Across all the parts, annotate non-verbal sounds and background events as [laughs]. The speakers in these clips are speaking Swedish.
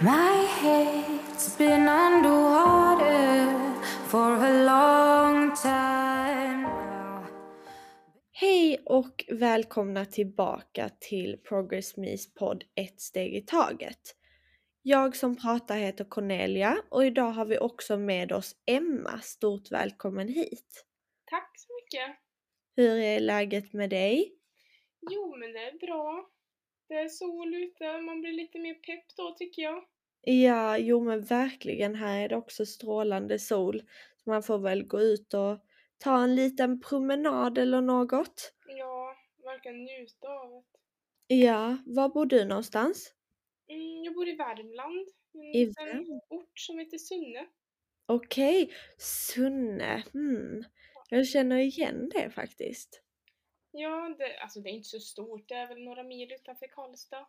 My head's been underwater for a long time now. Hej och välkomna tillbaka till Progress Me's podd Ett steg i taget. Jag som pratar heter Cornelia och idag har vi också med oss Emma. Stort välkommen hit! Tack så mycket! Hur är läget med dig? Jo, men det är bra. Det är sol ute, man blir lite mer pepp då tycker jag. Ja, jo men verkligen. Här är det också strålande sol. Så man får väl gå ut och ta en liten promenad eller något. Ja, verkligen njuta av det. Ja, var bor du någonstans? Mm, jag bor i Värmland, i en Värmland? ort som heter Sunne. Okej, Sunne. Hmm. Jag känner igen det faktiskt. Ja, det, alltså det är inte så stort, det är väl några mil utanför Karlstad.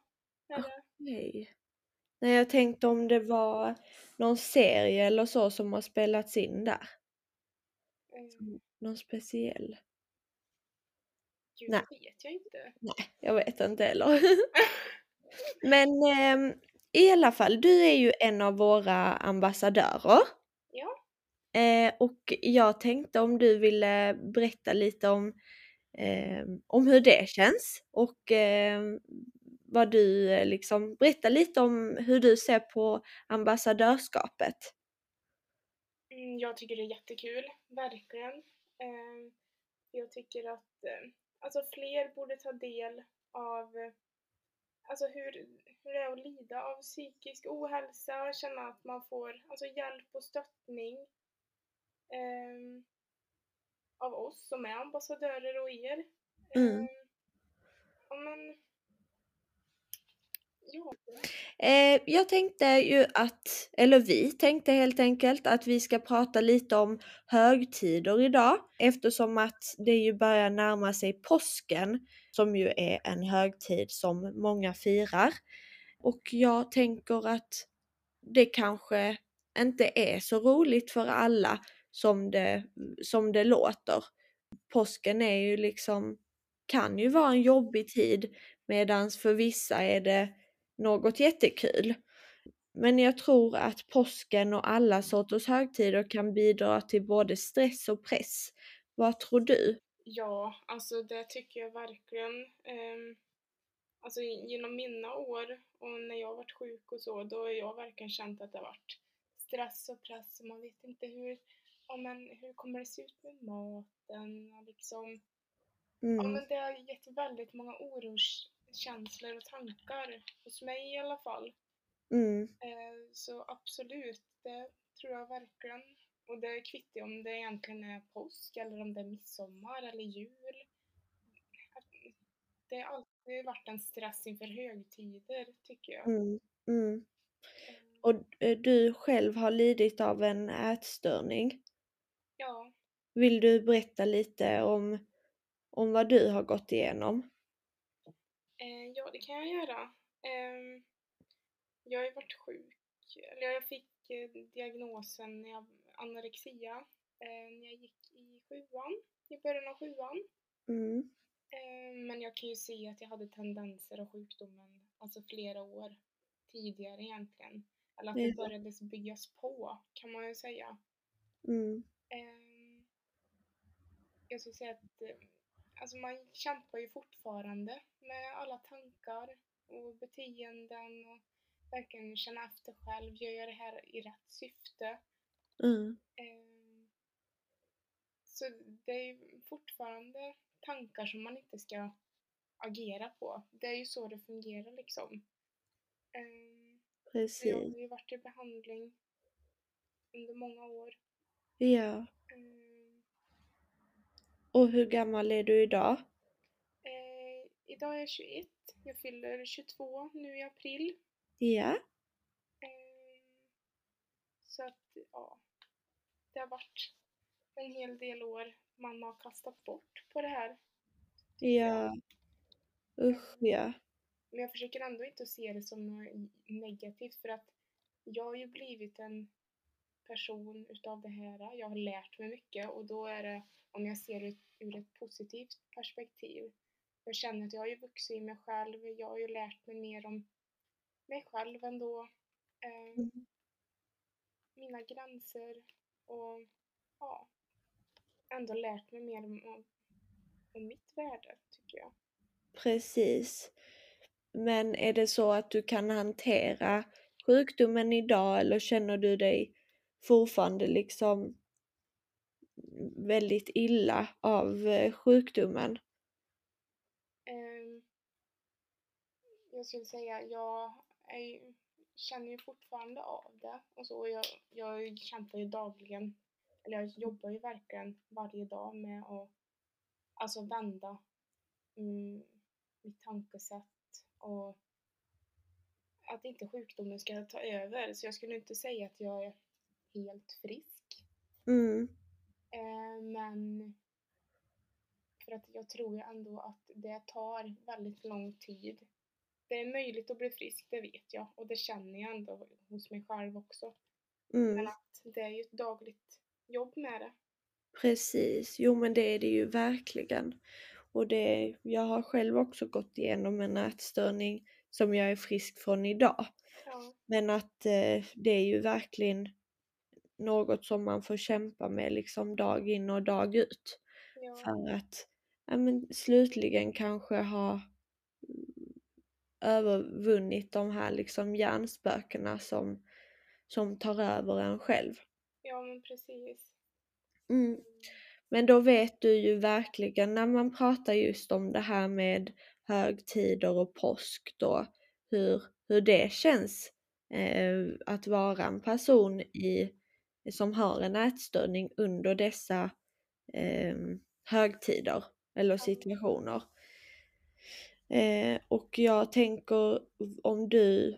Är det. Nej. Nej, jag tänkte om det var någon serie eller så som har spelats in där. Mm, Någon speciell. Gud, Nej. vet jag inte. Nej, jag vet inte heller. [laughs] [laughs] Men ehm, i alla fall, du är ju en av våra ambassadörer. Ja. Eh, och jag tänkte om du ville berätta lite om, eh, om hur det känns och eh, vad du eh, liksom, berätta lite om hur du ser på ambassadörskapet. Mm, jag tycker det är jättekul, verkligen. Eh, jag tycker att eh, alltså fler borde ta del av alltså hur, hur det är att lida av psykisk ohälsa, känna att man får alltså hjälp och stöttning eh, av oss som är ambassadörer och er. Mm. Eh, ja, men, ja. Eh, jag tänkte ju att, eller vi tänkte helt enkelt att vi ska prata lite om högtider idag eftersom att det ju börjar närma sig påsken som ju är en högtid som många firar. Och jag tänker att det kanske inte är så roligt för alla som det, som det låter. Påsken är ju liksom, kan ju vara en jobbig tid medans för vissa är det något jättekul. Men jag tror att påsken och alla sorters högtider kan bidra till både stress och press. Vad tror du? Ja, alltså det tycker jag verkligen. Ehm, alltså genom mina år och när jag varit sjuk och så, då har jag verkligen känt att det har varit stress och press och man vet inte hur, ja men hur kommer det se ut med maten och liksom. Ja Mm, men det har gett väldigt många oroskänslor och tankar hos mig i alla fall. mm, Eh, så absolut, det tror jag verkligen. Och det kvittar om det egentligen är påsk eller om det är midsommar eller jul. Det har alltid varit en stress inför högtider, tycker jag. mm, mm. Eh, Och eh, du själv har lidit av en ätstörning. Vill du berätta lite om, om vad du har gått igenom? eh, ja det kan jag göra. Ehm, jag har ju varit sjuk, eller jag fick eh, diagnosen när jag, anorexia eh, när jag gick i sjuan, i början av sjuan. Mm, Eh, Men jag kan ju se att jag hade tendenser av sjukdomen, alltså flera år tidigare egentligen. Eller att det Ja. började byggas på, kan man ju säga. mm, Eh, Jag skulle säga att eh, alltså man kämpar ju fortfarande med alla tankar och beteenden och verkligen känna efter själv, gör jag det här i rätt syfte? mm, Eh, Så det är ju fortfarande tankar som man inte ska agera på. Det är ju så det fungerar liksom. Eh, Så precis. jag har ju varit i behandling under många år. Ja. Eh, Och hur gammal är du idag? eh, Idag är jag 21. Jag fyller 22 nu i april. Ja. Eh, Så att, ja. Det har varit en hel del år man har kastat bort på det här. Ja. Usch ja. Men jag försöker ändå inte se det som något negativt för att jag har ju blivit en person utav det här. Jag har lärt mig mycket och då är det, om jag ser det ur ett positivt perspektiv. Jag känner att jag har ju vuxit i mig själv, jag har ju lärt mig mer om mig själv ändå. Eh, Mm. Mina gränser och ja, ändå lärt mig mer om, om, om mitt värde tycker jag. Precis. Men är det så att du kan hantera sjukdomen idag eller känner du dig fortfarande liksom väldigt illa av eh, sjukdomen? Ehm, jag skulle säga, jag är, känner ju fortfarande av det och så. Jag, jag kämpar ju dagligen, eller jag jobbar ju verkligen varje dag med att alltså vända mm, mitt tankesätt och att inte sjukdomen ska ta över. Så jag skulle inte säga att jag är helt frisk. Mm, Eh, men för att jag tror ändå att det tar väldigt lång tid. Det är möjligt att bli frisk, det vet jag. Och det känner jag ändå hos mig själv också. Men mm, att det är ju ett dagligt jobb med det. precis. Jo men det är det ju verkligen. Och det, jag har själv också gått igenom en ätstörning som jag är frisk från idag. Ja, Men att eh, det är ju verkligen något som man får kämpa med liksom dag in och dag ut. ja, För att ja, men, slutligen kanske ha mm, övervunnit de här liksom hjärnspökena som, som tar över en själv. ja men precis. Mm. Men då vet du ju verkligen när man pratar just om det här med högtider och påsk då, hur, hur det känns eh, att vara en person i, som har en ätstörning under dessa eh, högtider eller situationer. Eh, och jag tänker om du,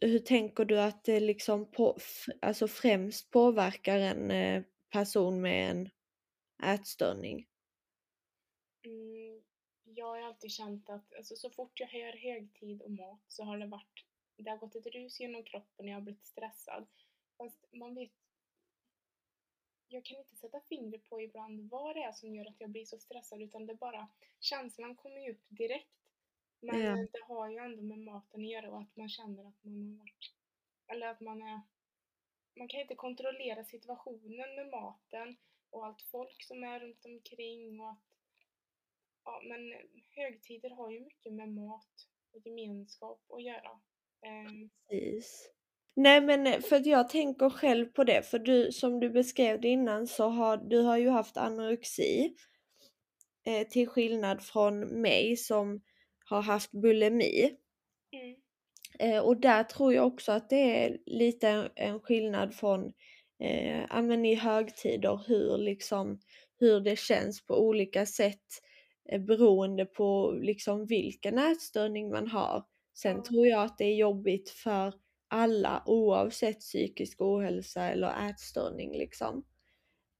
hur tänker du att det liksom på, alltså främst påverkar en eh, person med en ätstörning? Mm, jag har alltid känt att alltså, så fort jag hör högtid och mat så har det varit, det har gått ett rus genom kroppen och jag har blivit stressad. Fast man vet, jag kan inte sätta fingret på ibland vad det är som gör att jag blir så stressad utan det är bara, känslan kommer ju upp direkt. Men Ja. det har ju ändå med maten att göra och att man känner att man har varit, eller att man är, man kan inte kontrollera situationen med maten och allt folk som är runt omkring och att Ja, men högtider har ju mycket med mat och gemenskap att göra. Ehm, Precis. Nej men eh, för att jag tänker själv på det, för du som du beskrev det innan så har du har ju haft anorexi. Eh, till skillnad från mig som har haft bulimi. mm, Eh, och där tror jag också att det är lite en, en skillnad från eh, i högtider hur liksom hur det känns på olika sätt eh, beroende på liksom vilken ätstörning man har. Sen Ja. tror jag att det är jobbigt för alla oavsett psykisk ohälsa eller ätstörning liksom.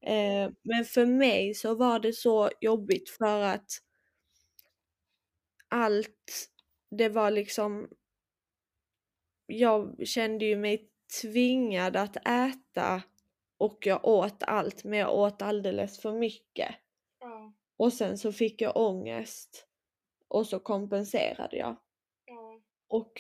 Eh, men för mig så var det så jobbigt för att allt, det var liksom jag kände ju mig tvingad att äta och jag åt allt men jag åt alldeles för mycket. ja, Och sen så fick jag ångest och så kompenserade jag. ja, Och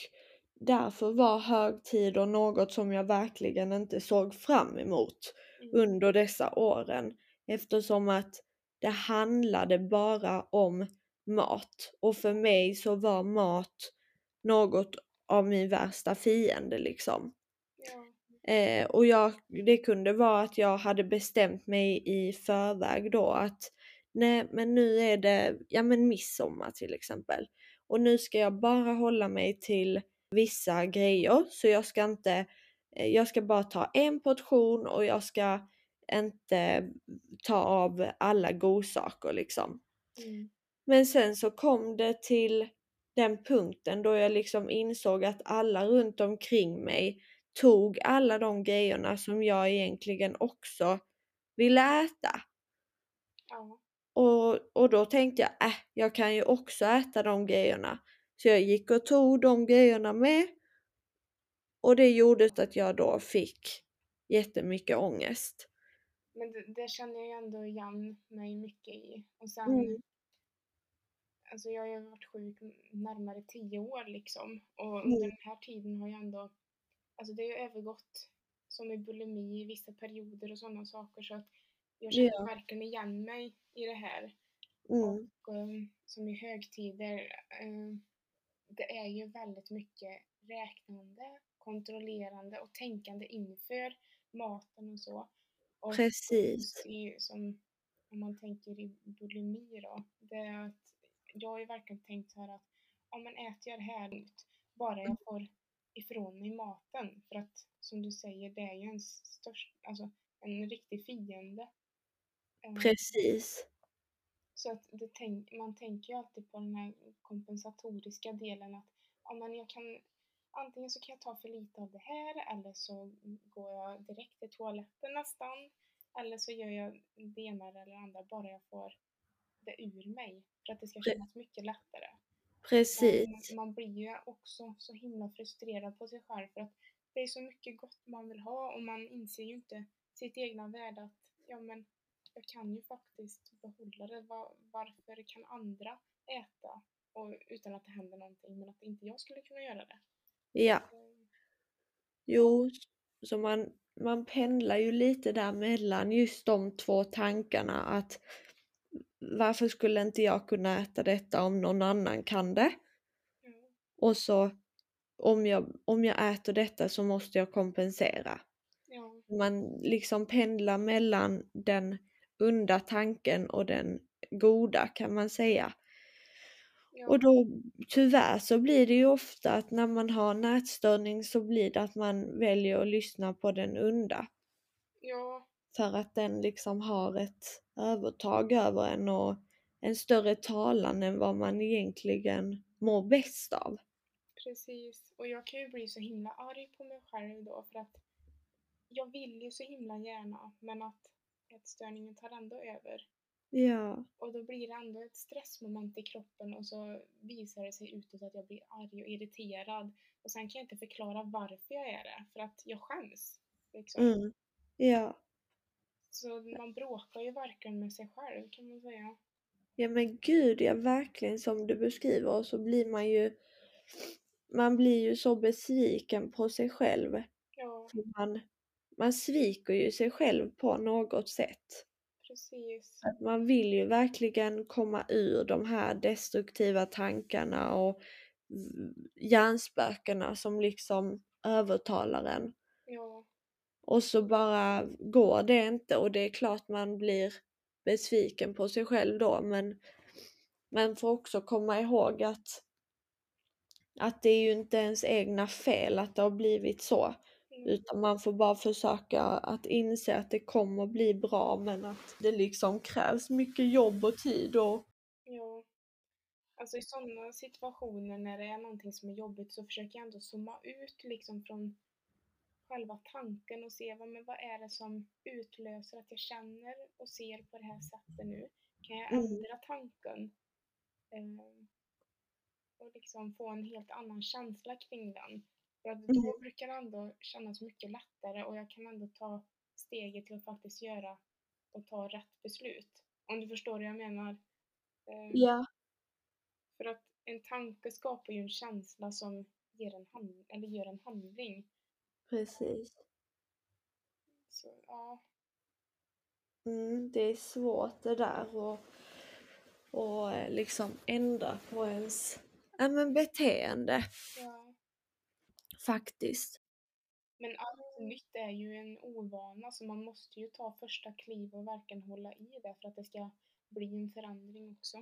därför var högtider något som jag verkligen inte såg fram emot mm, under dessa åren eftersom att det handlade bara om mat och för mig så var mat något av min värsta fiende liksom. ja, Eh, och jag, det kunde vara att jag hade bestämt mig i förväg då att nej men nu är det, ja men midsommar till exempel. Och nu ska jag bara hålla mig till vissa grejer så jag ska inte, eh, jag ska bara ta en portion och jag ska inte ta av alla godsaker liksom. mm, Men sen så kom det till den punkten då jag liksom insåg att alla runt omkring mig tog alla de grejerna som jag egentligen också ville äta. ja, Och, och då tänkte jag, äh, jag kan ju också äta de grejerna. Så jag gick och tog de grejerna med. Och det gjorde att jag då fick jättemycket ångest. men det, det känner jag ändå igen mig mycket i. Och sen, Mm. alltså jag har ju varit sjuk närmare tio år liksom. Och Mm. under den här tiden har jag ändå, alltså det har ju övergått som i bulimi i vissa perioder och sådana saker så att jag känner Ja. verkligen igen mig i det här. Mm. Och um, som i högtider, um, det är ju väldigt mycket räknande, kontrollerande och tänkande inför maten och så. Och Precis. som om man tänker i bulimi då, det är att jag har ju verkligen tänkt här att om man äter jag det här ut, bara jag får ifrån mig maten. För att som du säger, det är ju en störst, alltså en riktig fiende. Eh, Precis. Så att tänk, man tänker ju alltid på den här kompensatoriska delen att ja, men jag kan, antingen så kan jag ta för lite av det här eller så går jag direkt till toaletten nästan. Eller så gör jag det ena eller det andra bara jag får det ur mig för att det ska kännas mycket lättare. Precis. Men man blir ju också så himla frustrerad på sig själv för att det är så mycket gott man vill ha och man inser ju inte sitt egna värde att ja men jag kan ju faktiskt behålla det. Va- Varför kan andra äta och, utan att det händer någonting men att inte jag skulle kunna göra det? Ja. Eh, Jo, så man, man pendlar ju lite där mellan just de två tankarna att varför skulle inte jag kunna äta detta om någon annan kan det? Ja, Och så om jag, om jag äter detta så måste jag kompensera. ja, Man liksom pendlar mellan den onda tanken och den goda kan man säga. ja, Och då tyvärr så blir det ju ofta att när man har nätstörning så blir det att man väljer att lyssna på den onda. ja, För att den liksom har ett övertag över en och en större talan än vad man egentligen mår bäst av. precis. Och jag kan ju bli så himla arg på mig själv då för att jag vill ju så himla gärna men att ätstörningen tar ändå över. Ja, Och då blir det ändå ett stressmoment i kroppen och så visar det sig utåt att jag blir arg och irriterad. Och sen kan jag inte förklara varför jag är det, för att jag skäms. Liksom. mm, ja. Så man bråkar ju verkligen med sig själv kan man säga. Ja men gud, ja verkligen som du beskriver och så blir man ju man blir ju så besviken på sig själv. Ja, För man, man sviker ju sig själv på något sätt. precis. Att man vill ju verkligen komma ur de här destruktiva tankarna och hjärnspökena som liksom övertalar en. Ja, Och så bara går det inte och det är klart man blir besviken på sig själv då men man får också komma ihåg att att det är ju inte ens egna fel att det har blivit så. Mm, Utan man får bara försöka att inse att det kommer bli bra men att det liksom krävs mycket jobb och tid och ja. Alltså i sådana situationer när det är någonting som är jobbigt så försöker jag ändå zooma ut liksom från själva tanken och se vad, men vad är det som utlöser att jag känner och ser på det här sättet nu. Kan jag Mm. ändra tanken? Eh, och liksom få en helt annan känsla kring den. För att då Mm. brukar det ändå kännas mycket lättare och jag kan ändå ta steget till att faktiskt göra och ta rätt beslut. Om du förstår hur jag menar. Eh, ja, För att en tanke skapar ju en känsla som ger en, hand, eller gör en handling. precis. Så ja, Mm, det är svårt det där och, och eh, liksom ändra på ens ja, men beteende ja. Faktiskt. Men allt nytt är ju en ovana så man måste ju ta första kliv och verkligen hålla i det för att det ska bli en förändring också.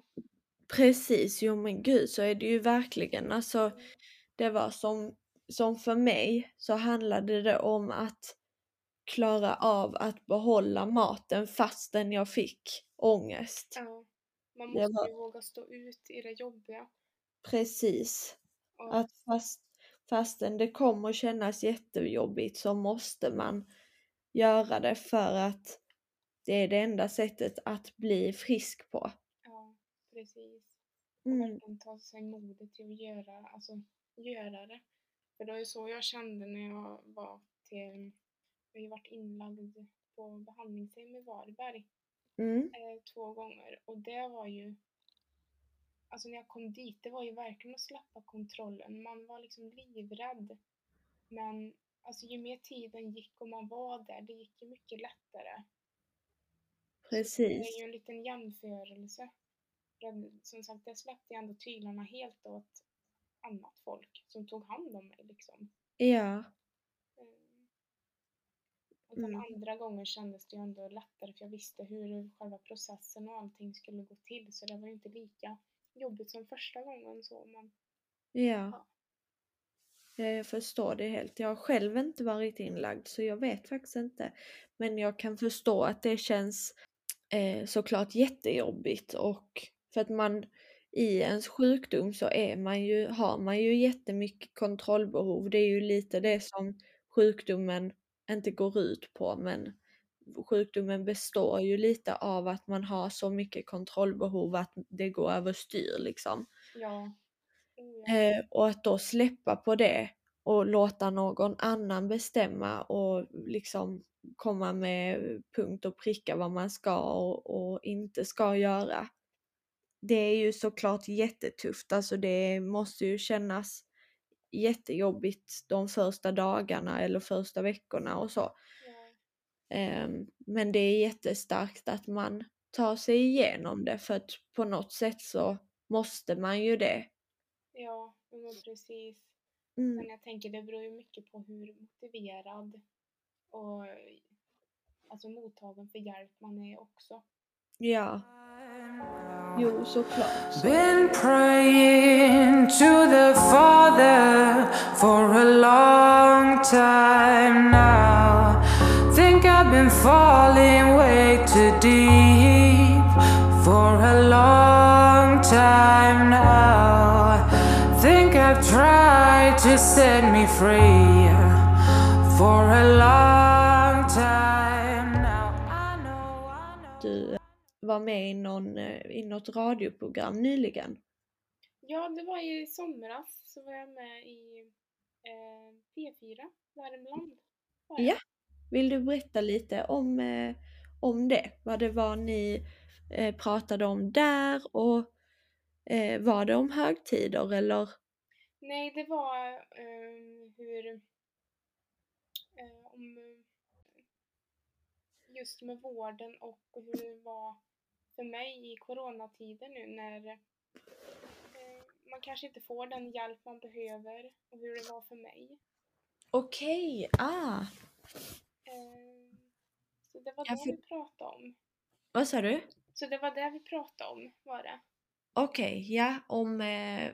Precis, jo men gud så är det ju verkligen. Alltså det var som, som för mig så handlade det om att klara av att behålla maten fastän jag fick ångest. Ja. Man måste var- ju våga stå ut i det jobbiga. Precis. Och, Att fast, fastän det kommer kännas jättejobbigt så måste man göra det för att det är det enda sättet att bli frisk på. ja, precis. Och Mm. verkligen ta sig modet till att göra, alltså, göra det. För det var ju så jag kände när jag var till, jag har ju varit inlagd på behandlingshem i Varberg Mm. eh, två gånger och det var ju alltså när jag kom dit, det var ju verkligen att släppa kontrollen. Man var liksom livrädd. Men alltså ju mer tiden gick och man var där, det gick ju mycket lättare. Det Precis. är ju en liten jämförelse. Som sagt, där släppte jag ändå tyglarna helt åt annat folk som tog hand om mig liksom. Ja. Mm. Och den Mm. andra gången kändes det ju ändå lättare för jag visste hur själva processen och allting skulle gå till så det var ju inte lika jobbigt som första gången så men Ja. Ja, Jag förstår det helt. Jag har själv inte varit inlagd så jag vet faktiskt inte. Men jag kan förstå att det känns eh, såklart jättejobbigt och för att man i ens sjukdom så är man ju, har man ju jättemycket kontrollbehov. Det är ju lite det som sjukdomen inte går ut på men sjukdomen består ju lite av att man har så mycket kontrollbehov att det går överstyr liksom. ja. Eh, och att då släppa på det och låta någon annan bestämma och liksom komma med punkt och pricka vad man ska och, och inte ska göra. Det är ju såklart jättetufft, alltså det måste ju kännas jättejobbigt de första dagarna eller första veckorna och så. Ehm, Men det är jättestarkt att man tar sig igenom det för att på något sätt så måste man ju det. Ja, men precis. Mm. Men jag tänker det beror ju mycket på hur motiverad och alltså mottagen för hjälp man är också. Ja. Jo, såklart. Så. Been praying to the Father for a long time now. I've been falling way too deep for a long time now. Think I've tried to set me free for a long time now. I know, I know. Du var med i, någon, eh, i något radioprogram nyligen. Ja, det var i somras så var jag med i eh, P4 Värmland. Ja. Vill du berätta lite om, eh, om det? Vad det var ni eh, pratade om där och eh, var det om högtider eller? Nej, det var eh, hur... Om eh, just med vården och hur det var för mig i coronatider nu när man kanske inte får den hjälp man behöver och hur det var för mig. Okej, ah. Eh, så det var Ja, det för- vi pratade om. Vad sa du? Så det var det vi pratade om, var det. Okej, ja, om, eh,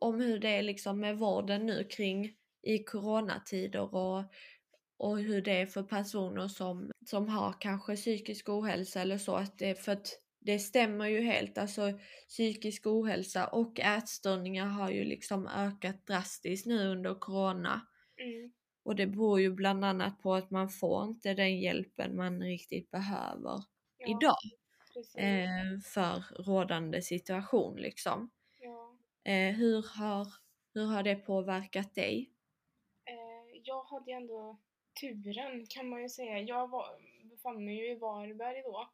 om hur det är liksom med vården nu kring i coronatider och, och hur det är för personer som, som har kanske psykisk ohälsa eller så. Att det, för att det stämmer ju helt, alltså psykisk ohälsa och ätstörningar har ju liksom ökat drastiskt nu under corona. Mm. Och det beror ju bland annat på att man får inte den hjälpen man riktigt behöver Ja, idag eh, för rådande situation liksom. Ja. Eh, hur, har, hur har det påverkat dig? Eh, jag hade ju ändå turen kan man ju säga. Jag var, befann mig ju i Varberg då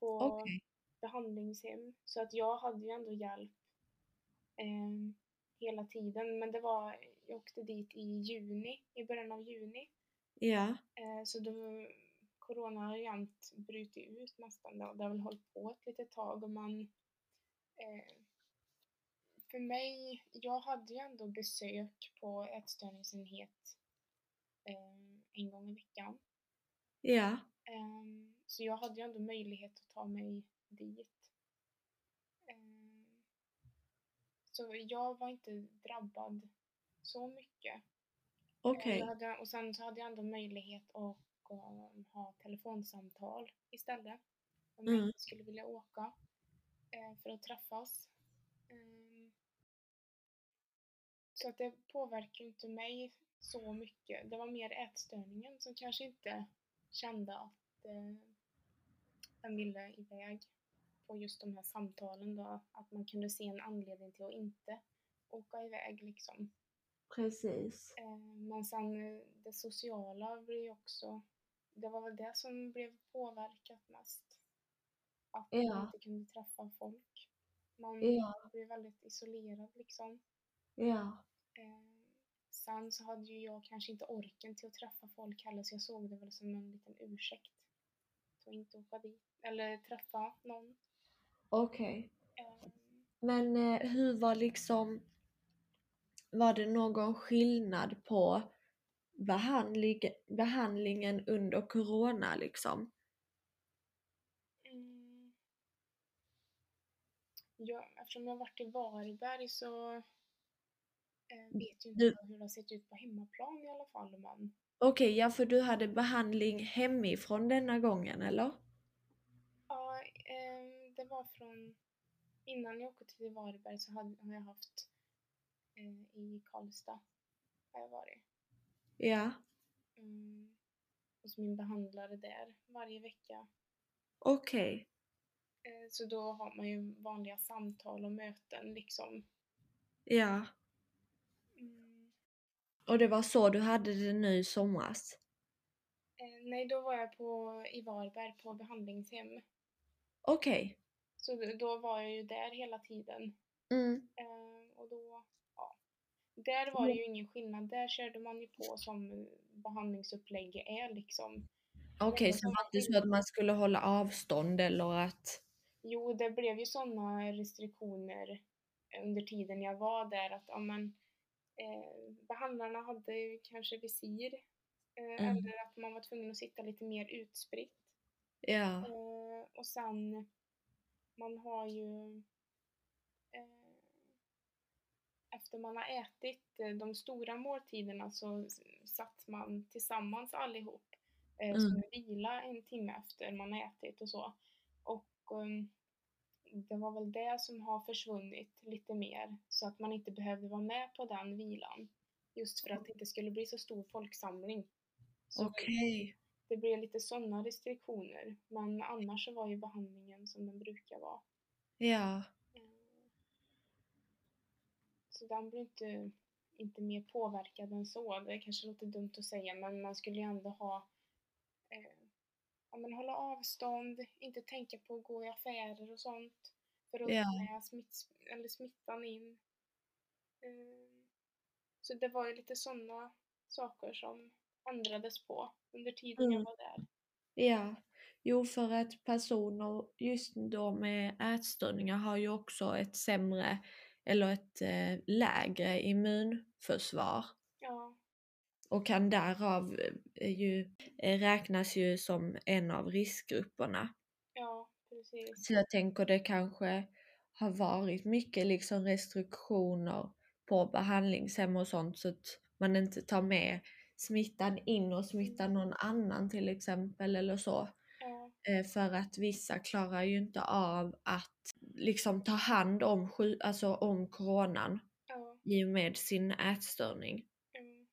på Okej. behandlingshem så att jag hade ju ändå hjälp eh, hela tiden. Men det var, jag åkte dit i juni, i början av juni. Ja, Eh, så då, corona har jämt brutit ut nästan. Det, det har väl hållit på ett litet tag och man eh, för mig, jag hade ju ändå besök på ätstörningsenhet eh, en gång i veckan. ja, Ehm, så jag hade ju ändå möjlighet att ta mig dit. Så jag var inte drabbad så mycket. okej. Jag hade, och sen så hade jag ändå möjlighet att um, ha telefonsamtal istället. Om jag Mm. inte skulle vilja åka eh, för att träffas. Ehm, så att det påverkar inte mig så mycket. Det var mer ätstörningen som kanske inte kände att eh, den ville iväg på just de här samtalen då. Att man kunde se en anledning till att inte åka iväg liksom. Precis. Eh, Men sen eh, det sociala blir ju också, det var väl det som blev påverkat mest. Att man Ja. inte kunde träffa folk. Man Ja. blir väldigt isolerad liksom. Ja. Eh, sen så hade ju jag kanske inte orken till att träffa folk heller så jag såg det väl som en liten ursäkt. Att inte åka dit. Eller träffa någon. Okej. Eh, Men eh, hur var liksom, var det någon skillnad på behandling, behandlingen under corona liksom? mm, ja, eftersom jag varit i Varberg så eh, vet ju inte Du- jag hur det har sett ut på hemmaplan i alla fall. Men Okej, ja för du hade behandling hemifrån denna gången eller? ja, eh, det var från innan jag åkte till Varberg så hade, har jag haft eh, i Karlstad. Har jag varit. Ja. Mm, hos min behandlare där varje vecka. Okej. Eh, så då har man ju vanliga samtal och möten liksom. Ja. Mm, Och det var så du hade det nu i somras? eh, nej, då var jag på, i Varberg på behandlingshem. Okej. Så då var jag ju där hela tiden. Mm. Eh, och då, ja. Där var det ju ingen skillnad. Där körde man ju på som behandlingsupplägg är liksom. Okej, enda så som var det inte så att man skulle hålla avstånd eller att... Jo, det blev ju sådana restriktioner under tiden jag var där att ja, men, eh, behandlarna hade kanske visir eh, Mm. eller att man var tvungen att sitta lite mer utspritt. Ja. Eh, och sen, man har ju eh, efter man har ätit eh, de stora måltiderna så satt man tillsammans allihop eh, som Mm. en vila en timme efter man har ätit och så. Och ehm, det var väl det som har försvunnit lite mer så att man inte behövde vara med på den vilan. Just för att det inte skulle bli så stor folksamling. Okej. Det blev lite sådana restriktioner. Men annars så var ju behandlingen som den brukar vara. Ja. Så den blir inte, inte mer påverkad än så. Det kanske låter dumt att säga men man skulle ju ändå ha eh, ja, men hålla avstånd, inte tänka på att gå i affärer och sånt. För att Ja. ta smitt, eller smittan in. Eh, Så det var ju lite sådana saker som ändrades på under tiden jag Mm. var där. Ja. Jo, för att personer just då med ätstörningar har ju också ett sämre eller ett eh, lägre immunförsvar Ja, och kan därav eh, ju, eh, räknas ju som en av riskgrupperna. ja precis. Så jag tänker det kanske har varit mycket liksom restriktioner på behandlingshem och sånt så att man inte tar med smittan in och smittar någon annan till exempel eller så. Eh, För att vissa klarar ju inte av att liksom ta hand om, alltså om coronan ja. i och med sin ätstörning. Mm.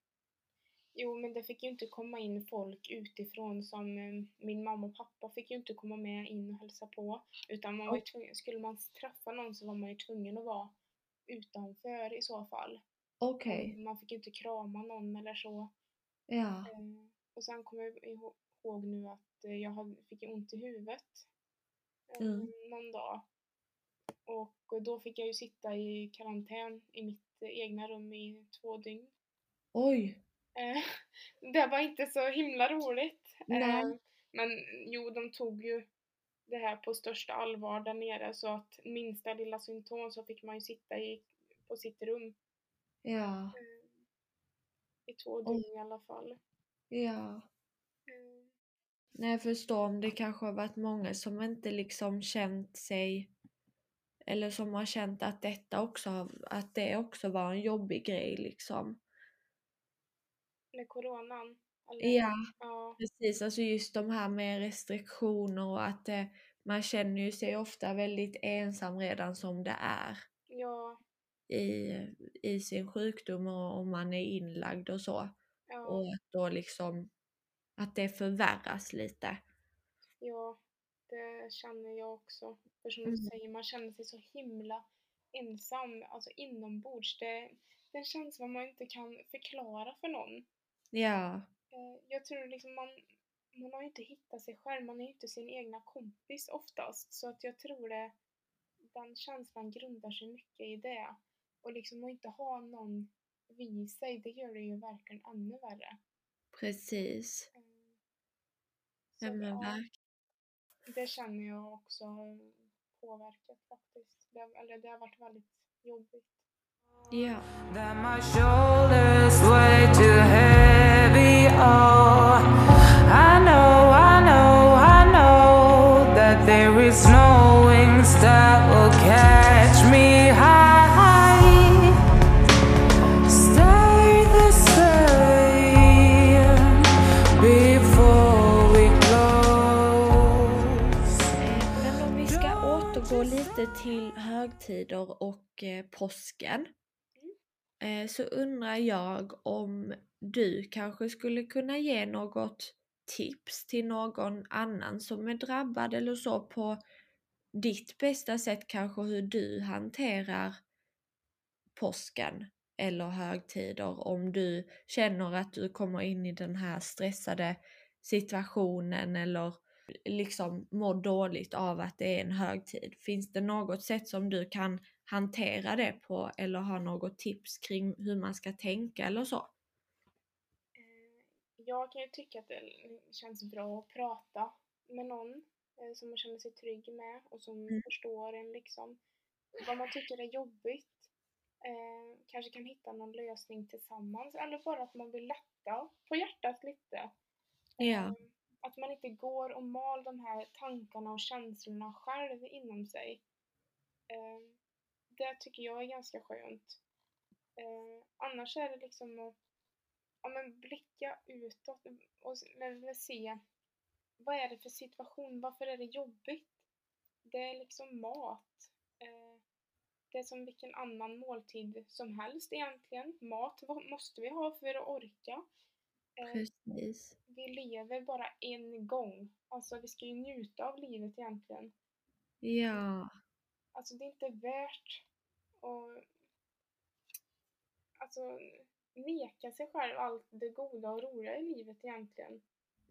Jo, men det fick ju inte komma in folk utifrån som eh, min mamma och pappa fick ju inte komma med in och hälsa på. Utan man var ju tvungen, skulle man träffa någon så var man ju tvungen att vara utanför i så fall. Okej, Man fick ju inte krama någon eller så. Ja. Eh, Och sen kommer jag ihå- ihåg nu att eh, jag fick ont i huvudet eh, Mm. någon dag. Och då fick jag ju sitta i karantän i mitt eh, egna rum i två dygn. Oj, Eh, [laughs] det var inte så himla roligt. Nej. Eh, men jo, de tog ju det här på största allvar där nere så att minsta lilla symptom så fick man ju sitta i, på sitt rum ja, eh, i två dygn i alla fall. ja. Eh, Nej, jag förstår om det kanske har varit många som inte liksom känt sig eller som har känt att detta också, att det också var en jobbig grej liksom. med coronan. Eller? Ja, Ja, precis. Alltså just de här med restriktioner och att eh, man känner ju sig ofta väldigt ensam redan som det är ja, i, i sin sjukdom och om man är inlagd och så. ja, Och att då liksom att det förvärras lite. ja, det känner jag också. För som Mm. du säger, man känner sig så himla ensam, alltså inombords. Det, det är en känsla man inte kan förklara för någon. Ja, Eh, Jag tror liksom man, man har inte hittat sig själv, man är inte sin egna kompis oftast. Så att jag tror det, den känslan grundar sig mycket i det. Och liksom att inte ha någon vid sig, det gör det ju verkligen ännu värre. Precis. Eh, Ja, men verkligen. det känner jag också påverkat faktiskt. Det, har- eller det har varit väldigt jobbigt. Ja. Lite till högtider och eh, påsken. Eh, så undrar jag om du kanske skulle kunna ge något tips till någon annan som är drabbad eller så på ditt bästa sätt kanske hur du hanterar påsken eller högtider om du känner att du kommer in i den här stressade situationen eller liksom mår dåligt av att det är en högtid. Finns det något sätt som du kan hantera det på eller ha något tips kring hur man ska tänka eller så? Eh, Jag kan ju tycka att det känns bra att prata med någon eh, som man känner sig trygg med och som Mm. förstår en liksom. Vad man tycker är jobbigt. Eh, kanske kan hitta någon lösning tillsammans eller bara att man vill lätta på hjärtat lite. Ja, Eh, att man inte går och mal de här tankarna och känslorna själv inom sig. Eh, Det tycker jag är ganska skönt. Eh, Annars är det liksom att ja, men blicka utåt och se vad är det för situation, varför är det jobbigt? Det är liksom mat. Eh, Det är som vilken annan måltid som helst egentligen. Mat måste vi ha för att orka. Eh, precis vi lever bara en gång. Alltså vi ska ju njuta av livet egentligen. Ja, Alltså det är inte värt att alltså, neka sig själv allt det goda och roliga i livet egentligen.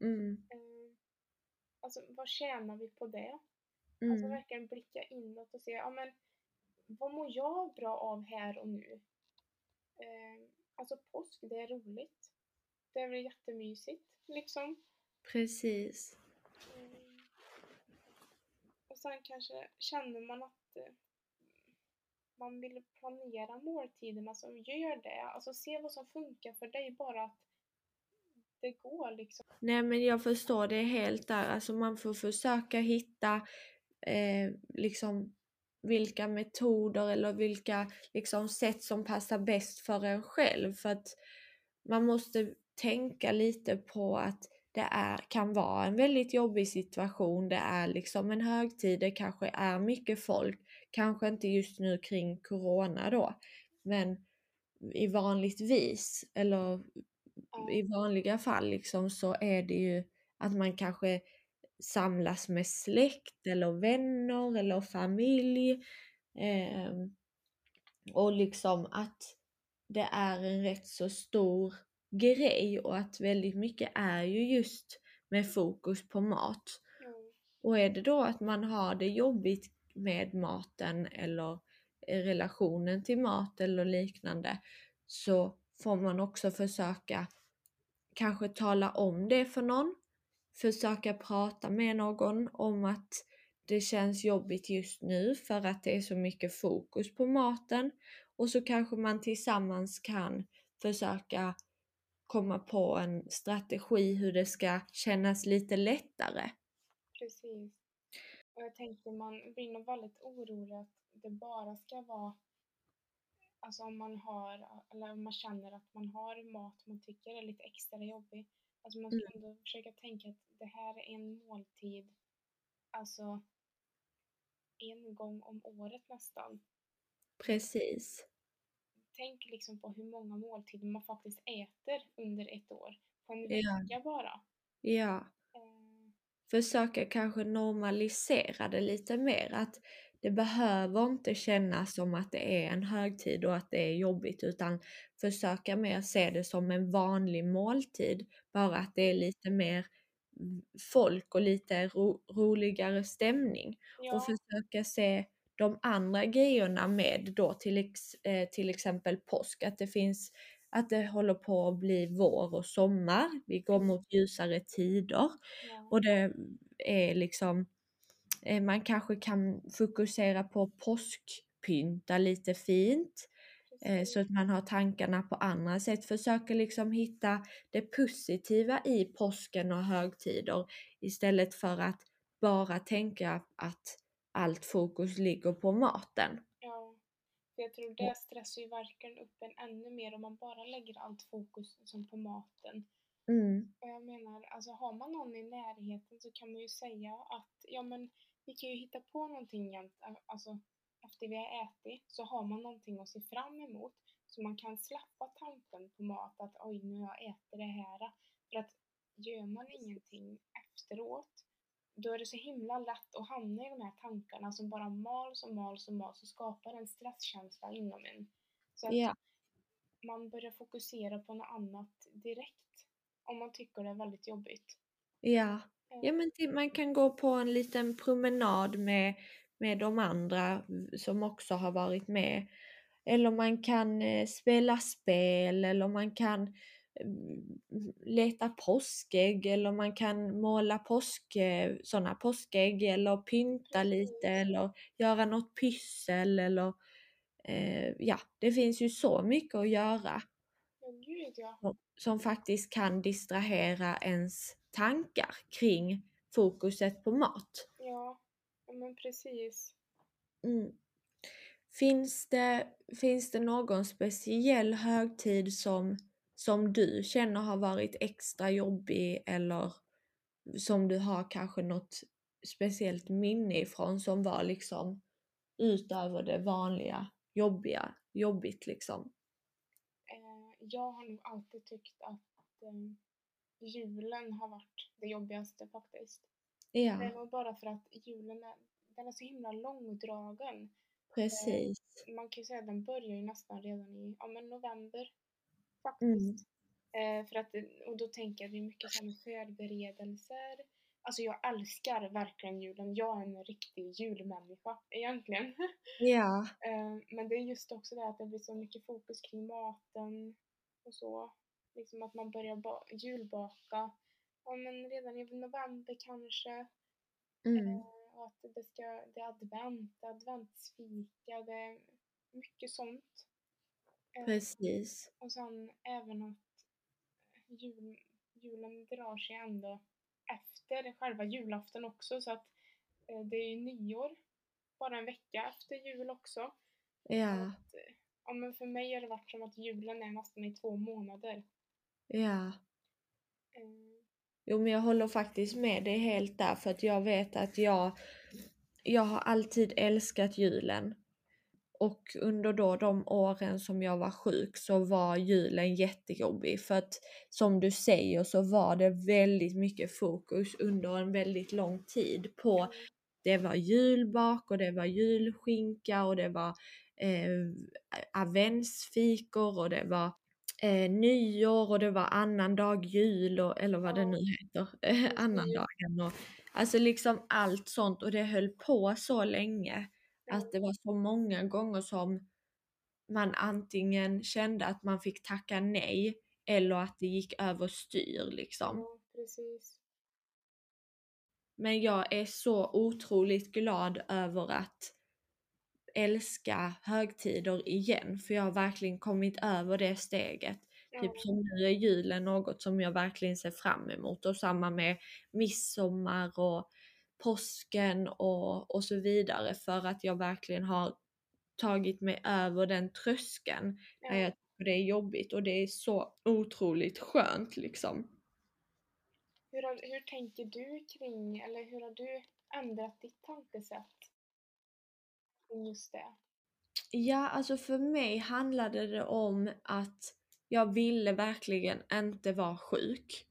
mm, Eh, Alltså vad tjänar vi på det? Alltså mm, verkligen blicka inåt och se, ja men vad mår jag bra av här och nu? Eh, Alltså påsk, det är roligt. Det är väl jättemysigt liksom. precis. Mm. Och sen kanske känner man att eh, man vill planera måltiderna så gör det. Alltså se vad som funkar för dig, bara att det går liksom. Nej men jag förstår det helt där. Alltså man får försöka hitta eh, liksom vilka metoder eller vilka liksom sätt som passar bäst för en själv. För att man måste tänka lite på att det är, kan vara en väldigt jobbig situation. Det är liksom en högtid, det kanske är mycket folk. Kanske inte just nu kring Corona då. Men i vanligtvis eller i vanliga fall liksom så är det ju att man kanske samlas med släkt eller vänner eller familj. ehm, och liksom att det är en rätt så stor grej och att väldigt mycket är ju just med fokus på mat. mm, Och är det då att man har det jobbigt med maten eller relationen till mat eller liknande så får man också försöka kanske tala om det för någon. Försöka prata med någon om att det känns jobbigt just nu för att det är så mycket fokus på maten. Och så kanske man tillsammans kan försöka komma på en strategi hur det ska kännas lite lättare. precis. Och jag tänker man blir nog väldigt orolig att det bara ska vara Alltså om man har, eller om man känner att man har mat man tycker är lite extra jobbig. Alltså man ska Mm. ändå försöka tänka att det här är en måltid, alltså en gång om året nästan. Precis. Tänk liksom på hur många måltider man faktiskt äter under ett år. På en Ja. vecka bara. Ja. Eh, Försöka kanske normalisera det lite mer. Att det behöver inte kännas som att det är en högtid och att det är jobbigt utan försöka mer se det som en vanlig måltid. Bara att det är lite mer folk och lite ro roligare stämning. Och ja, försöka se de andra grejerna med då till, ex, eh, till exempel påsk, att det finns att det håller på att bli vår och sommar. Vi går mot ljusare tider Ja, och det är liksom eh, man kanske kan fokusera på påskpynta lite fint eh, precis. så att man har tankarna på andra sätt. Försöker liksom hitta det positiva i påsken och högtider istället för att bara tänka att allt fokus ligger på maten. Ja, för jag tror det stressar ju verkligen upp en ännu mer om man bara lägger allt fokus som på maten. Mm, Och jag menar, alltså har man någon i närheten så kan man ju säga att ja men vi kan ju hitta på någonting jämt, alltså efter vi har ätit så har man någonting att se fram emot så man kan släppa tanken på mat att oj nu har jag ätit det här. För att gör man ingenting efteråt då är det så himla lätt att hamna i de här tankarna som bara mals och mals och mals och skapar en stresskänsla inom en. Så att ja, man börjar fokusera på något annat direkt om man tycker det är väldigt jobbigt. ja. Eh, Ja men det, man kan gå på en liten promenad med, med de andra som också har varit med. Eller man kan eh, spela spel eller man kan leta påskägg eller man kan måla påsk, eh, sådana påskägg eller pynta lite eller göra något pyssel eller eh, ja, det finns ju så mycket att göra som- som faktiskt kan distrahera ens tankar kring fokuset på mat. Ja men precis. Mm. Finns, det, finns det någon speciell högtid som, som du känner har varit extra jobbig eller som du har kanske något speciellt minne ifrån som var liksom utöver det vanliga jobbiga, jobbigt liksom? Eh, jag har nog alltid tyckt att eh, julen har varit det jobbigaste faktiskt. Det Ja, var bara för att julen är, den är så himla långdragen. precis. Man kan ju säga att den börjar ju nästan redan i ja, men november Mm. faktiskt. Eh, för att, och då tänker jag det är mycket så förberedelser. Alltså jag älskar verkligen julen. Jag är en riktig julmänniska egentligen. [laughs] Ja, Eh, men det är just också det att det blir så mycket fokus kring maten och så. Liksom att man börjar ba- julbaka. Ja, men redan i november kanske. mm, Eh, och att det, ska, det är advent, adventsfika, det är mycket sånt. Eh, precis. och sen även att jul, julen drar sig ändå efter själva julafton också så att eh, det är ju nyår bara en vecka efter jul också. Ja, Att, eh, ja, men för mig har det varit som att julen är nästan i två månader. ja. Jo men jag håller faktiskt med dig helt där för att jag vet att jag, jag har alltid älskat julen. Och under då de åren som jag var sjuk så var julen jättejobbig för att som du säger så var det väldigt mycket fokus under en väldigt lång tid på det var julbak och det var julskinka och det var eh, adventsfikor och det var eh, nyår och det var annan jul och, eller vad det nu heter, eh, annandagen och alltså liksom allt sånt och det höll på så länge att det var så många gånger som man antingen kände att man fick tacka nej eller att det gick överstyr liksom. ja, precis. Men jag är så otroligt glad över att älska högtider igen för jag har verkligen kommit över det steget. Ja, Typ som nu är julen något som jag verkligen ser fram emot och samma med midsommar och påsken och, och så vidare för att jag verkligen har tagit mig över den tröskeln när jag tycker det är jobbigt och det är så otroligt skönt liksom. Hur, har, hur tänker du kring, eller hur har du ändrat ditt tankesätt kring just det? Ja, alltså för mig handlade det om att jag ville verkligen inte vara sjuk.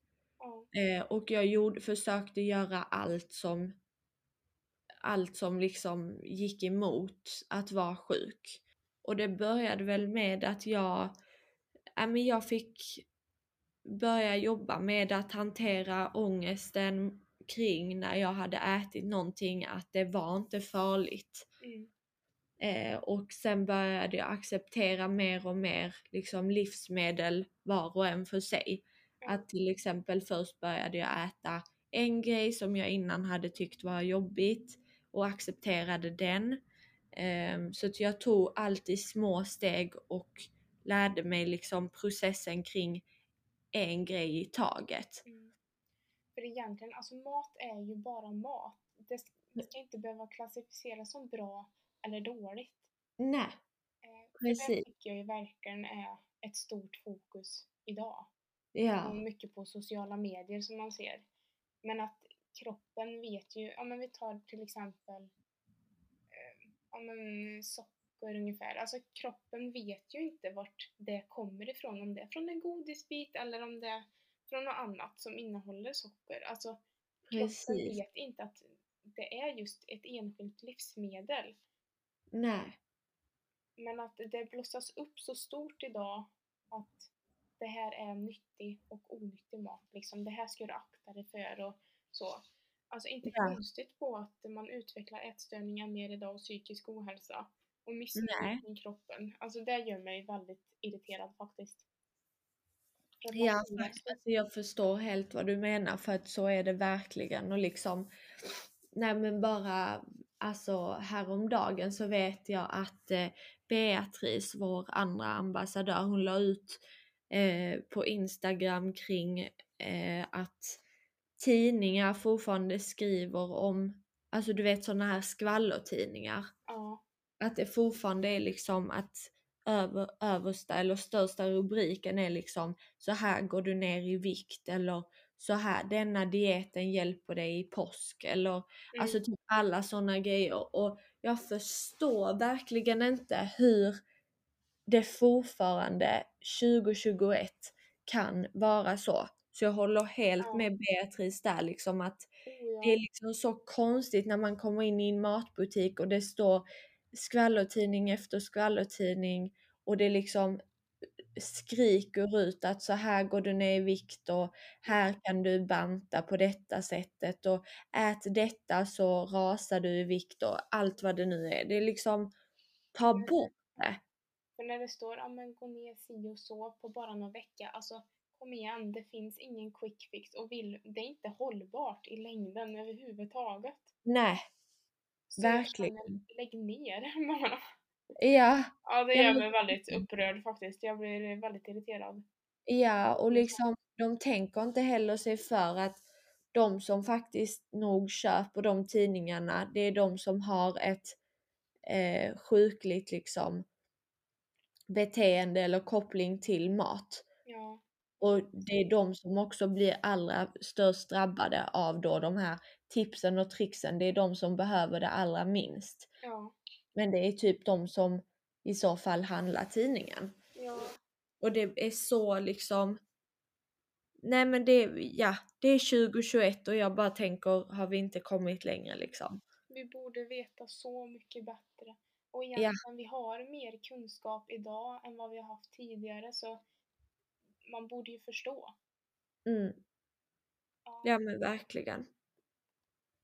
Eh, och jag gjorde, försökte göra allt som allt som liksom gick emot att vara sjuk. Och det började väl med att jag, ja, men jag fick börja jobba med att hantera ångesten kring när jag hade ätit någonting att det var inte farligt. mm, Eh, och sen började jag acceptera mer och mer liksom livsmedel var och en för sig. Att till exempel först började jag äta en grej som jag innan hade tyckt var jobbigt och accepterade den. Um, så att jag tog alltid små steg och lärde mig liksom processen kring en grej i taget. Mm. För egentligen, alltså mat är ju bara mat. Det ska, det ska inte behöva klassificeras som bra eller dåligt. Nej, Eh, precis. Det tycker jag ju verkligen är ett stort fokus idag. Ja, mycket på sociala medier som man ser. Men att kroppen vet ju, ja men vi tar till exempel eh, ja men socker ungefär. Alltså kroppen vet ju inte vart det kommer ifrån. Om det är från en godisbit eller om det är från något annat som innehåller socker. Alltså kroppen precis. vet inte att det är just ett enskilt livsmedel. Nej, Men att det blossas upp så stort idag att det här är nyttig och onyttig mat. Liksom, det här ska du akta dig för och så. Alltså inte Ja. konstigt på att man utvecklar ätstörningar mer idag och psykisk ohälsa och missnöje med kroppen. Alltså det gör mig väldigt irriterad faktiskt. Ja, ser- alltså jag förstår helt vad du menar för att så är det verkligen och liksom Nej men bara alltså häromdagen så vet jag att eh, Beatrice, vår andra ambassadör, hon la ut eh, på Instagram kring eh, att tidningar fortfarande skriver om, alltså du vet sådana här skvallertidningar. Ja, att det fortfarande är liksom att över, översta eller största rubriken är liksom så här går du ner i vikt eller så här denna dieten hjälper dig i påsk eller mm, alltså typ alla sådana grejer. Och jag förstår verkligen inte hur det fortfarande 2021 kan vara så. Så jag håller helt med Beatrice där liksom att oh, det är liksom så konstigt när man kommer in i en matbutik och det står skvallertidning efter skvallertidning och det liksom skriker ut att så här går du ner i vikt och här kan du banta på detta sättet och ät detta så rasar du i vikt och allt vad det nu är. Det är liksom ta Mm. bort det. För när det står ja men gå ner si och så på bara någon vecka, alltså kom igen, det finns ingen quick fix och vill, det är inte hållbart i längden överhuvudtaget. Nej, Så verkligen. känner, lägg ner [laughs] bara. Ja, Ja, det gör mig väldigt upprörd faktiskt. Jag blir väldigt irriterad. Ja, och Mm. liksom de tänker inte heller sig för att de som faktiskt nog köper de tidningarna, det är de som har ett eh, sjukligt liksom beteende eller koppling till mat. Ja, Och det är de som också blir allra störst drabbade av då de här tipsen och tricksen. Det är de som behöver det allra minst. ja, Men det är typ de som i så fall handlar tidningen. ja. Och det är så liksom Nej men det, ja, det är 2021 och jag bara tänker, har vi inte kommit längre liksom? Vi borde veta så mycket bättre. Och egentligen, vi har mer kunskap idag än vad vi har haft tidigare så man borde ju förstå. Mm, Ja, ja men verkligen.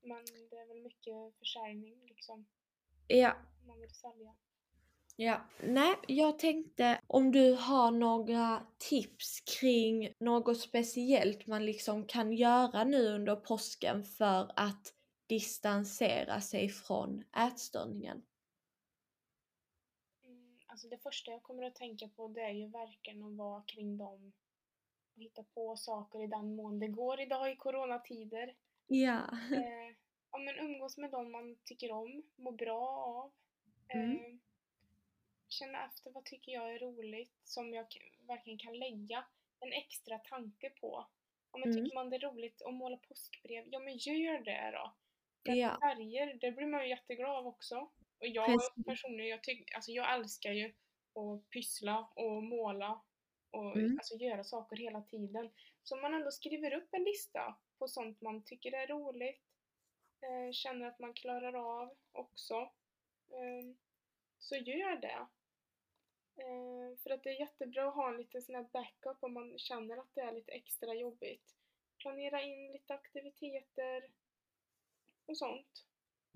Men det är väl mycket försäljning liksom. Ja, Man vill sälja. ja. Nej, jag tänkte om du har några tips kring något speciellt man liksom kan göra nu under påsken för att distansera sig från ätstörningen. Mm, alltså det första jag kommer att tänka på det är ju verkligen att vara kring dem och hitta på saker i den mån det går idag i coronatider. Ja. Eh, ja, men umgås med dem man tycker om, mår bra av. Mm. Eh, känna efter vad tycker jag är roligt som jag verkligen kan lägga en extra tanke på. Om man Mm. tycker man det är roligt att måla påskbrev, ja men gör det då. Ja. Färger, det blir man ju jätteglad av också. Och jag Precis. personligen, jag, tyck, alltså jag älskar ju att pyssla och måla och Mm. alltså göra saker hela tiden. Så om man ändå skriver upp en lista på sånt man tycker är roligt, eh, känner att man klarar av också, eh, så gör det. Eh, för att det är jättebra att ha en liten sån här backup om man känner att det är lite extra jobbigt. Planera in lite aktiviteter och sånt.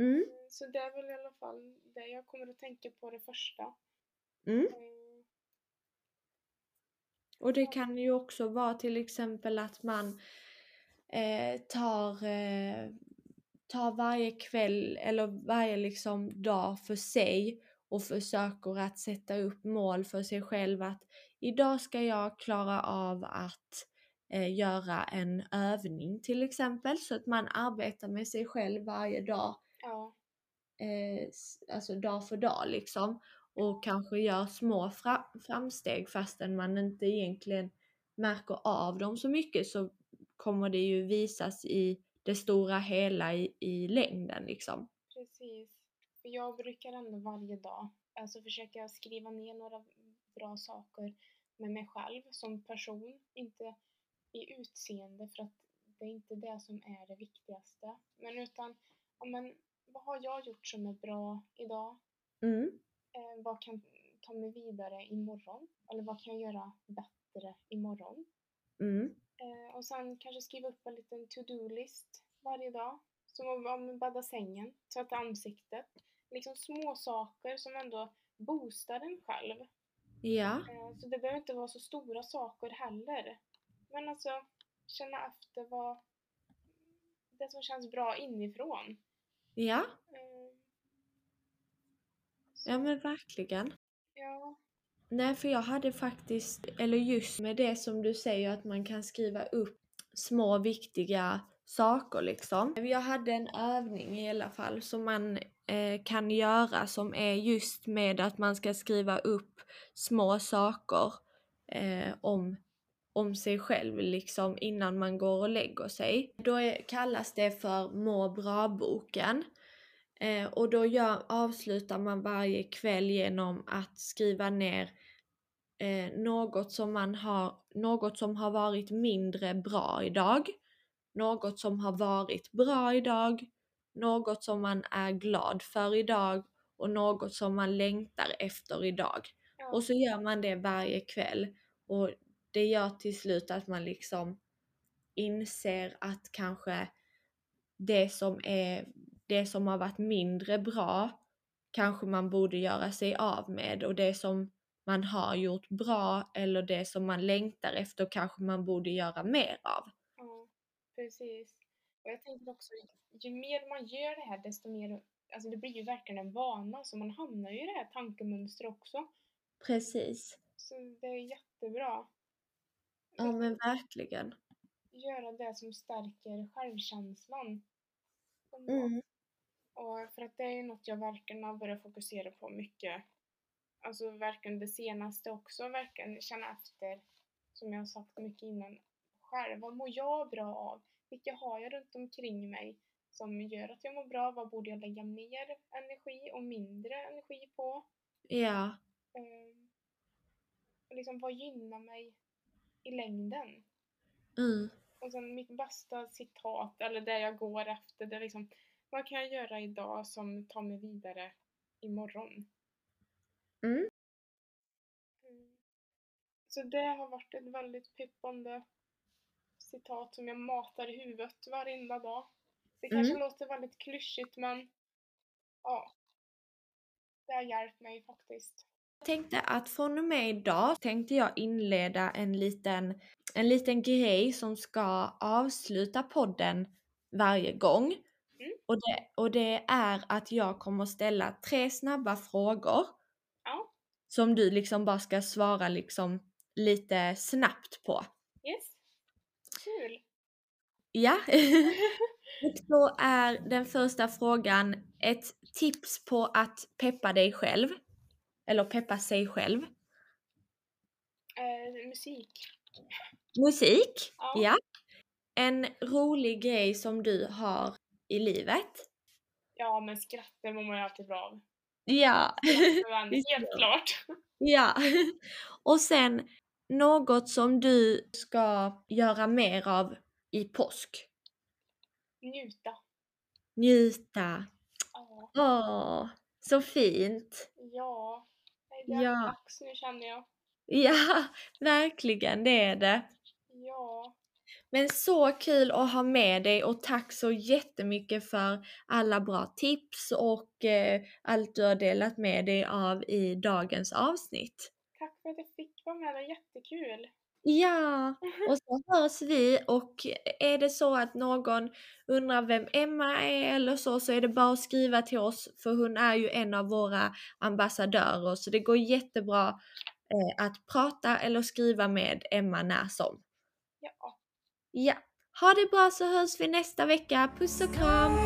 Mm, Så det är väl i alla fall det jag kommer att tänka på det första. mm. Eh, Och det kan ju också vara till exempel att man eh, tar, eh, tar varje kväll eller varje liksom dag för sig och försöker att sätta upp mål för sig själv att idag ska jag klara av att eh, göra en övning till exempel så att man arbetar med sig själv varje dag Ja, eh, alltså dag för dag liksom. Och kanske gör små fra- framsteg fastän man inte egentligen märker av dem så mycket så kommer det ju visas i det stora hela i, i längden liksom. precis. Jag brukar ändå varje dag alltså försöka skriva ner några bra saker med mig själv som person. Inte i utseende för att det är inte det som är det viktigaste. Men utan, ja, men, vad har jag gjort som är bra idag? Mm, Eh, vad kan ta mig vidare imorgon? Eller vad kan jag göra bättre imorgon? mm, Eh, och sen kanske skriva upp en liten to-do-list varje dag. Som att bädda sängen, tvätta ansiktet. Liksom små saker som ändå boostar en själv. ja, Eh, så det behöver inte vara så stora saker heller. Men alltså känna efter vad det som känns bra inifrån. Ja, Eh, så, ja men verkligen. ja, Nej, för jag hade faktiskt, eller just med det som du säger att man kan skriva upp små viktiga saker liksom. Jag hade en övning i alla fall som man eh, kan göra som är just med att man ska skriva upp små saker eh, om, om sig själv liksom innan man går och lägger sig. Då är, kallas det för må bra-boken. Eh, och då gör, avslutar man varje kväll genom att skriva ner eh, något som man har, något som har varit mindre bra idag, något som har varit bra idag, något som man är glad för idag och något som man längtar efter idag. Och så gör man det varje kväll och det gör till slut att man liksom inser att kanske det som är det som har varit mindre bra kanske man borde göra sig av med och det som man har gjort bra eller det som man längtar efter kanske man borde göra mer av. ja, precis. Och jag tänker också, ju mer man gör det här desto mer, alltså det blir ju verkligen en vana så man hamnar ju i det här tankemönstret också. Precis. Så det är jättebra. Ja men verkligen. Göra det som stärker självkänslan. Mm. Och för att det är ju något jag verkligen har börjat fokusera på mycket. Alltså verkligen det senaste också, verkligen känna efter, som jag har sagt mycket innan, själv. Vad mår jag bra av? Vilka har jag runt omkring mig som gör att jag mår bra? Vad borde jag lägga mer energi och mindre energi på? Ja. Och liksom, vad gynnar mig i längden? Mm. Och sen mitt bästa citat, eller det jag går efter, det är liksom vad kan jag göra idag som tar mig vidare imorgon? Mm. Mm. Så det har varit ett väldigt peppande citat som jag matar i huvudet varenda dag. Det kanske Mm. låter väldigt klyschigt men ja, det har hjälpt mig faktiskt. Tänkte att från och med idag tänkte jag inleda en liten, en liten grej som ska avsluta podden varje gång. Mm. Och, det, och det är att jag kommer ställa tre snabba frågor Ja, som du liksom bara ska svara liksom lite snabbt på. yes. Kul! Ja. [laughs] och då är den första frågan ett tips på att peppa dig själv. Eller peppa sig själv. Eh, musik. Musik. Ja. Ja. En rolig grej som du har i livet. Ja, men skratten mår man ju alltid bra av. Ja. [laughs] Helt klart. ja. [laughs] Och sen något som du ska göra mer av i påsk. Njuta. Njuta. Ja. Åh, så fint. Ja. Det är Ja. dags nu känner jag. [laughs] Ja, verkligen det är det. Ja. Men så kul att ha med dig och tack så jättemycket för alla bra tips och eh, allt du har delat med dig av i dagens avsnitt. Tack för att jag fick vara med, det var jättekul. Ja, och så hörs vi och är det så att någon undrar vem Emma är eller så, så är det bara att skriva till oss för hon är ju en av våra ambassadörer så det går jättebra eh, att prata eller skriva med Emma när som. Ja. Ja, ha det bra så hörs vi nästa vecka. Puss och kram!